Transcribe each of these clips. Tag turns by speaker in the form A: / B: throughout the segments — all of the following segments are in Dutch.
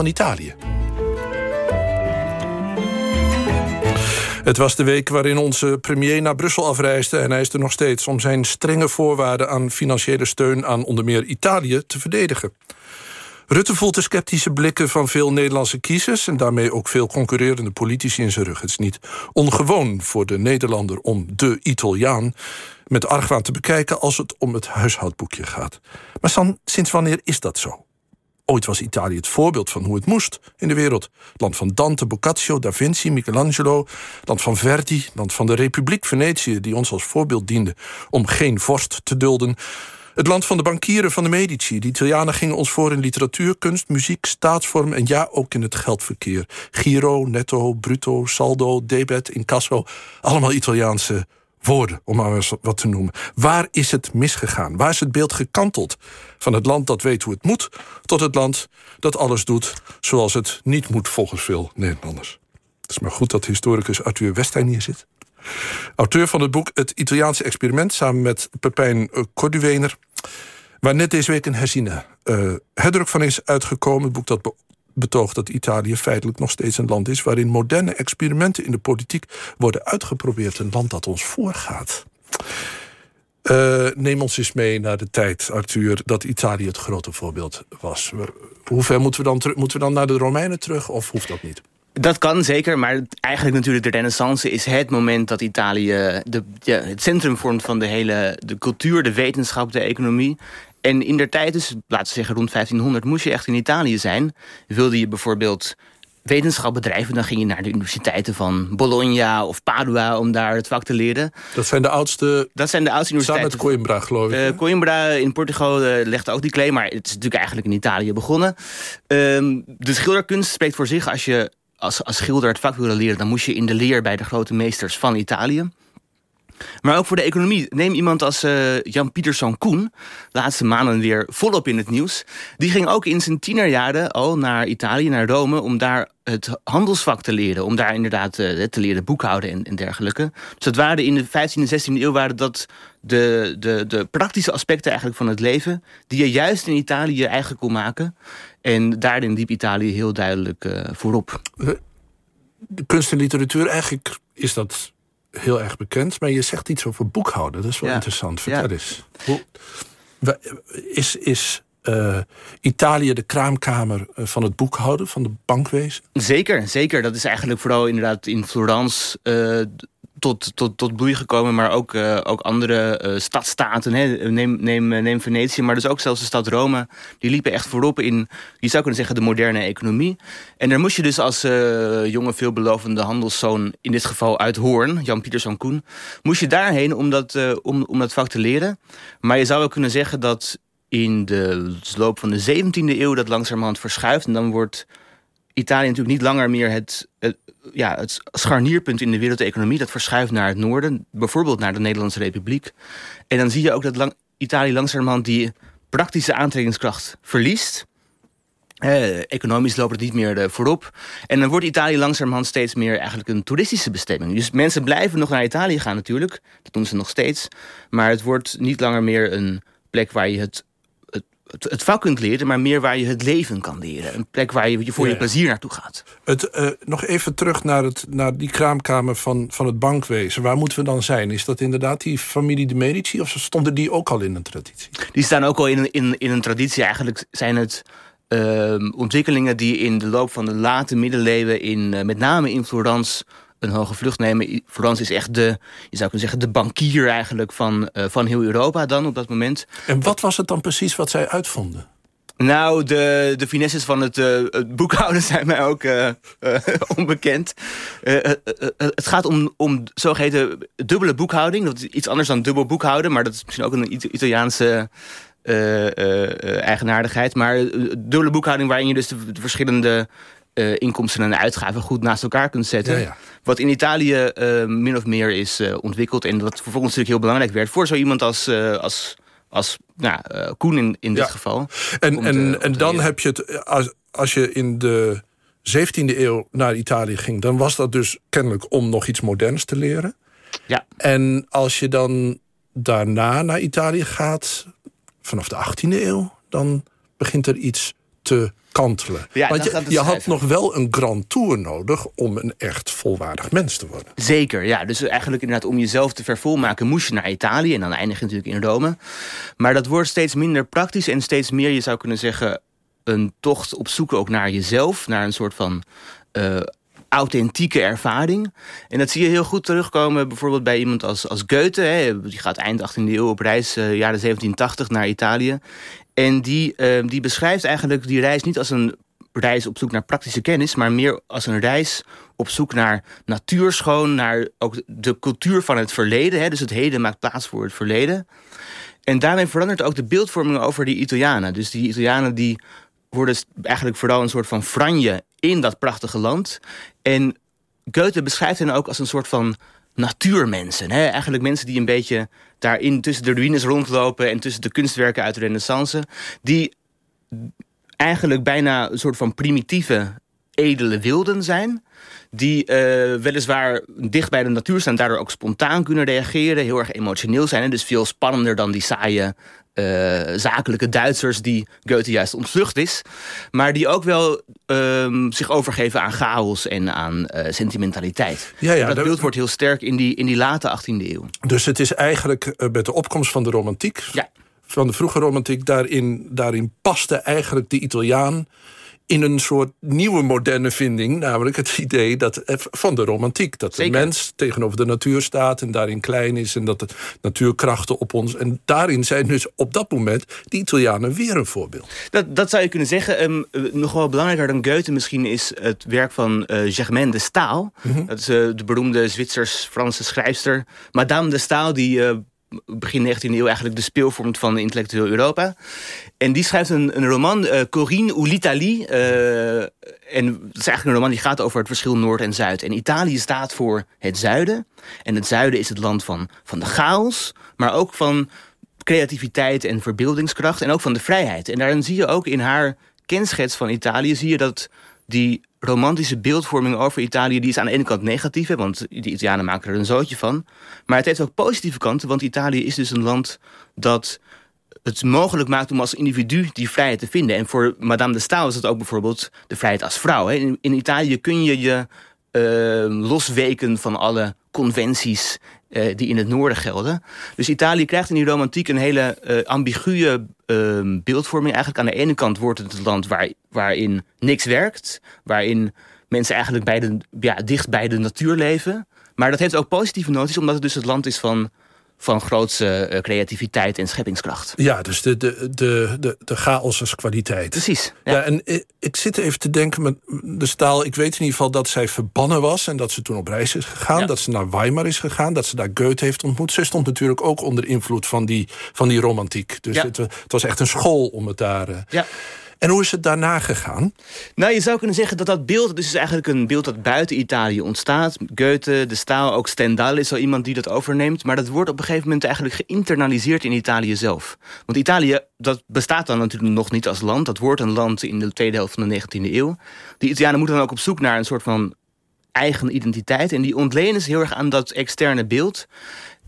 A: van Italië. Het was de week waarin onze premier naar Brussel afreisde... en hij is er nog steeds om zijn strenge voorwaarden... aan financiële steun aan onder meer Italië te verdedigen. Rutte voelt de sceptische blikken van veel Nederlandse kiezers... en daarmee ook veel concurrerende politici in zijn rug. Het is niet ongewoon voor de Nederlander om de Italiaan... met argwaan te bekijken als het om het huishoudboekje gaat. Maar sinds wanneer is dat zo? Ooit was Italië het voorbeeld van hoe het moest in de wereld. Land van Dante, Boccaccio, Da Vinci, Michelangelo. Land van Verdi, land van de Republiek Venetië... die ons als voorbeeld diende om geen vorst te dulden. Het land van de bankieren van de Medici. De Italianen gingen ons voor in literatuur, kunst, muziek, staatsvorm... en ja, ook in het geldverkeer. Giro, netto, bruto, saldo, debet, incasso. Allemaal Italiaanse woorden, om maar wat te noemen. Waar is het misgegaan? Waar is het beeld gekanteld? Van het land dat weet hoe het moet... tot het land dat alles doet zoals het niet moet volgens veel Nederlanders. Het is maar goed dat historicus Arthur Westijn hier zit. Auteur van het boek Het Italiaanse Experiment... samen met Pepijn Corduwener... waar net deze week een herziene uh, herdruk van is uitgekomen. Het boek dat betoogt dat Italië feitelijk nog steeds een land is... waarin moderne experimenten in de politiek worden uitgeprobeerd. Een land dat ons voorgaat. Uh, neem ons eens mee naar de tijd, Arthur, dat Italië het grote voorbeeld was. Hoe ver moeten we dan, moeten we dan naar de Romeinen terug of hoeft dat niet?
B: Dat kan zeker, maar eigenlijk natuurlijk de renaissance is het moment dat Italië de, het centrum vormt van de hele de cultuur, de wetenschap, de economie. En in der tijd, dus laten we zeggen rond 1500, moest je echt in Italië zijn. Wilde je bijvoorbeeld wetenschap bedrijven, dan ging je naar de universiteiten van Bologna of Padua om daar het vak te leren.
A: Dat zijn de oudste.
B: Dat zijn de oudste universiteiten.
A: Samen met Coimbra, geloof ik.
B: Uh, Coimbra in Portugal uh, legt ook die claim, maar het is natuurlijk eigenlijk in Italië begonnen. Uh, de schilderkunst spreekt voor zich. Als je als, als schilder het vak wilde leren, dan moest je in de leer bij de grote meesters van Italië. Maar ook voor de economie. Neem iemand als uh, Jan Pieterszoon Koen. Laatste maanden weer volop in het nieuws. Die ging ook in zijn tienerjaren al naar Italië, naar Rome... om daar het handelsvak te leren. Om daar inderdaad uh, te leren boekhouden en, en, dergelijke. Dus dat waren in de 15e en 16e eeuw... waren dat de, de, de praktische aspecten eigenlijk van het leven... die je juist in Italië eigenlijk kon maken. En daarin liep Italië heel duidelijk uh, voorop.
A: De kunst en literatuur, eigenlijk is dat heel erg bekend. Maar je zegt iets over boekhouden. Dat is wel interessant. Vertel ja. eens. Hoe, is is uh, Italië de kraamkamer eh, van het boekhouden, van de bankwezen?
B: Zeker, zeker. Dat is eigenlijk vooral inderdaad in Florence... Uh, tot, tot, tot bloei gekomen, maar ook, uh, ook andere uh, stadstaten. Hè. Neem, neem, neem Venetië, maar dus ook zelfs de stad Rome. Die liepen echt voorop in, je zou kunnen zeggen, de moderne economie. En daar moest je dus als jonge, veelbelovende handelszoon... in dit geval uit Hoorn, Jan Pieterszoon Koen... moest je daarheen om dat, om, om dat vak te leren. Maar je zou wel kunnen zeggen dat in de loop van de 17e eeuw... dat langzamerhand verschuift en dan wordt... Italië natuurlijk niet langer meer het, ja, het scharnierpunt in de wereldeconomie... dat verschuift naar het noorden, bijvoorbeeld naar de Nederlandse Republiek. En dan zie je ook dat lang, Italië langzamerhand die praktische aantrekkingskracht verliest... Eh, economisch loopt het niet meer uh, voorop. En dan wordt Italië langzamerhand steeds meer eigenlijk een toeristische bestemming. Dus mensen blijven nog naar Italië gaan natuurlijk. Dat doen ze nog steeds. Maar het wordt niet langer meer een plek waar je het het, vak kunt leren, maar meer waar je het leven kan leren. Een plek waar je voor je plezier naartoe gaat.
A: Het, uh, nog even terug naar, het, naar die kraamkamer van, van het bankwezen. Waar moeten we dan zijn? Is dat inderdaad die familie de Medici? Of stonden die ook al in een traditie?
B: Die staan ook al in, in, in een traditie. Eigenlijk zijn het uh, ontwikkelingen die in de loop van de late middeleeuwen... In, uh, met name in Florence een hoge vlucht nemen. Frans is echt de, je zou kunnen zeggen, de bankier eigenlijk van, uh, van heel Europa dan op dat moment.
A: En wat was het dan precies wat zij uitvonden?
B: Nou, de, de finesses van het, uh, het boekhouden zijn mij ook uh, uh, onbekend. het gaat om, om zogeheten dubbele boekhouding. Dat is iets anders dan dubbel boekhouden. Maar dat is misschien ook een Italiaanse eigenaardigheid. Maar dubbele boekhouding waarin je dus de, de verschillende uh, inkomsten en uitgaven goed naast elkaar kunt zetten. Wat in Italië uh, min of meer is uh, ontwikkeld. En wat vervolgens natuurlijk heel belangrijk werd voor zo iemand als, als, als nou, Koen in, in dit geval.
A: En, en, en dan heb je het, als, als je in de 17e eeuw naar Italië ging... dan was dat dus kennelijk om nog iets moderns te leren.
B: Ja.
A: En als je dan daarna naar Italië gaat, vanaf de 18e eeuw... dan begint er iets te kantelen.
B: Ja,
A: Want je, je had nog wel een grand tour nodig... om een echt volwaardig mens te worden.
B: Zeker, ja. Dus eigenlijk inderdaad om jezelf te vervolmaken moest je naar Italië. En dan eindig je natuurlijk in Rome. Maar dat wordt steeds minder praktisch en steeds meer, je zou kunnen zeggen... een tocht op zoek ook naar jezelf. Naar een soort van eh, authentieke ervaring. En dat zie je heel goed terugkomen bijvoorbeeld bij iemand als, als Goethe. Hè. Die gaat eind 18e eeuw op reis, eh, jaren 1780, naar Italië. En die, eh, die beschrijft eigenlijk die reis niet als een reis op zoek naar praktische kennis... maar meer als een reis op zoek naar natuurschoon... naar ook de cultuur van het verleden. Hè. Dus het heden maakt plaats voor het verleden. En daarmee verandert ook de beeldvorming over die Italianen. Dus die Italianen die worden eigenlijk vooral een soort van franje in dat prachtige land. En Goethe beschrijft hen ook als een soort van natuurmensen. Hè? Eigenlijk mensen die een beetje daarin tussen de ruïnes rondlopen... en tussen de kunstwerken uit de renaissance... die eigenlijk bijna een soort van primitieve, edele wilden zijn... die eh, weliswaar dicht bij de natuur staan... daardoor ook spontaan kunnen reageren, heel erg emotioneel zijn... en dus veel spannender dan die saaie eh, zakelijke Duitsers... die Goethe juist ontvlucht is. Maar die ook wel ehm, zich overgeven aan chaos en aan eh, sentimentaliteit.
A: Ja, ja,
B: En dat
A: dat-
B: beeld wordt heel sterk in die, in die late 18e eeuw.
A: Dus het is eigenlijk eh, met de opkomst van de romantiek...
B: Ja.
A: van de vroege romantiek, daarin, daarin paste eigenlijk de Italiaan... in een soort nieuwe moderne vinding. Namelijk het idee dat, eh, van de romantiek. Dat
B: Zeker.
A: de mens tegenover de natuur staat en daarin klein is... en dat de natuurkrachten op ons... en daarin zijn dus op dat moment de Italianen weer een voorbeeld.
B: Dat, dat zou je kunnen zeggen. Eh, nog wel belangrijker dan Goethe misschien is het werk van Germaine de Staal. Dat is de beroemde Zwitsers-Franse schrijfster. Madame de Staal, die eh, begin 19e eeuw eigenlijk de speel vormt van intellectueel Europa. En die schrijft een, een roman, eh, Corinne ou l'Italie. eh, en het is eigenlijk een roman die gaat over het verschil Noord en Zuid. En Italië staat voor het zuiden. En het zuiden is het land van, van de chaos, maar ook van creativiteit en verbeeldingskracht en ook van de vrijheid. En daarin zie je ook in haar kenschets van Italië... zie je dat die romantische beeldvorming over Italië... die is aan de ene kant negatief, hè, want die Italianen maken er een zootje van. Maar het heeft ook positieve kanten, want Italië is dus een land... dat het mogelijk maakt om als individu die vrijheid te vinden. En voor Madame de Staal is het ook bijvoorbeeld de vrijheid als vrouw. Hè. In, in Italië kun je je eh, losweken van alle conventies eh, die in het noorden gelden. Dus Italië krijgt in die romantiek een hele eh, ambiguë eh, beeldvorming. Eigenlijk aan de ene kant wordt het het land waar, waarin niks werkt. Waarin mensen eigenlijk bij de, ja, dicht bij de natuur leven. Maar dat heeft ook positieve noties, omdat het dus het land is van, van grootste eh, creativiteit en scheppingskracht.
A: Ja, dus de, de, de, de, de chaos als kwaliteit.
B: Precies.
A: Ja, en ik, ik zit even te denken met de staal. Ik weet in ieder geval dat zij verbannen was en dat ze toen op reis is gegaan.
B: Ja.
A: Dat ze naar Weimar is gegaan, dat ze daar Goethe heeft ontmoet. Ze stond natuurlijk ook onder invloed van die, van die romantiek. Dus
B: Ja.
A: het, het was echt een school om het daar. eh.
B: Ja.
A: En hoe is het daarna gegaan?
B: Nou, je zou kunnen zeggen dat dat beeld... dus is eigenlijk een beeld dat buiten Italië ontstaat. Goethe, de Staal, ook Stendhal is zo iemand die dat overneemt. Maar dat wordt op een gegeven moment eigenlijk geïnternaliseerd in Italië zelf. Want Italië, dat bestaat dan natuurlijk nog niet als land. Dat wordt een land in de tweede helft van de 19e eeuw. Die Italianen moeten dan ook op zoek naar een soort van eigen identiteit. En die ontlenen ze heel erg aan dat externe beeld.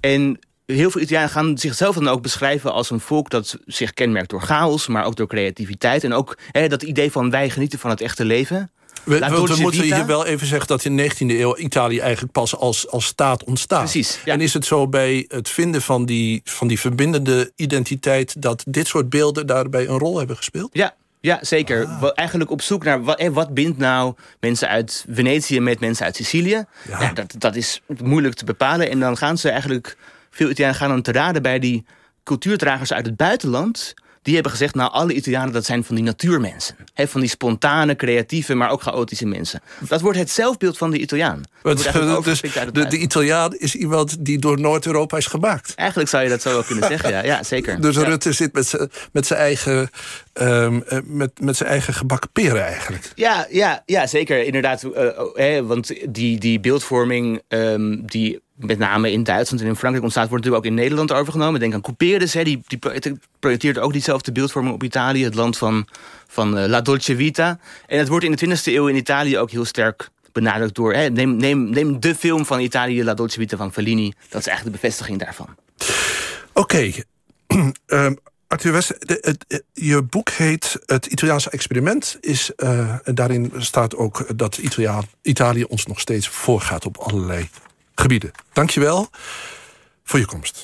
B: En heel veel Italianen gaan zichzelf dan ook beschrijven als een volk dat zich kenmerkt door chaos, maar ook door creativiteit. En ook hè, dat idee van wij genieten van het echte leven.
A: We, want moeten hier wel even zeggen dat in de 19e eeuw Italië eigenlijk pas als, als staat ontstaat.
B: Precies, ja.
A: En is het zo bij het vinden van die, van die verbindende identiteit dat dit soort beelden daarbij een rol hebben gespeeld?
B: Ja, ja zeker.
A: Ah.
B: Eigenlijk op zoek naar wat, wat bindt nou mensen uit Venetië met mensen uit Sicilië.
A: Ja.
B: Ja. dat, dat is moeilijk te bepalen. En dan gaan ze eigenlijk, veel Italianen gaan dan te raden bij die cultuurdragers uit het buitenland. Die hebben gezegd, nou alle Italianen dat zijn van die natuurmensen. Hè, van die spontane, creatieve, maar ook chaotische mensen. Dat wordt het zelfbeeld van de Italiaan. Dat
A: dus de, de. Italiaan is iemand die door Noord-Europa is gemaakt.
B: Eigenlijk zou je dat zo wel kunnen zeggen, ja, ja zeker.
A: Dus
B: ja.
A: Rutte zit met zijn- eigen, ehm, eh, met, met zijn eigen gebakken peren eigenlijk.
B: Ja, ja, ja zeker. Inderdaad. eh, oh, want die, die beeldvorming ehm, die met name in Duitsland en in Frankrijk ontstaat... wordt natuurlijk ook in Nederland overgenomen. Denk aan Couperus, hè, die, die pro- projecteert ook diezelfde beeldvorming op Italië. Het land van, van eh, La Dolce Vita. En het wordt in de 20e eeuw in Italië ook heel sterk benadrukt door... Hè, neem, neem, neem de film van Italië, La Dolce Vita van Fellini. Dat is eigenlijk de bevestiging daarvan.
A: Oké, ehm, Arthur West, het, je boek heet Het Italiaanse experiment. Is, uh, daarin staat ook dat Italia, Italië ons nog steeds voorgaat op allerlei gebieden. Dankjewel voor je komst.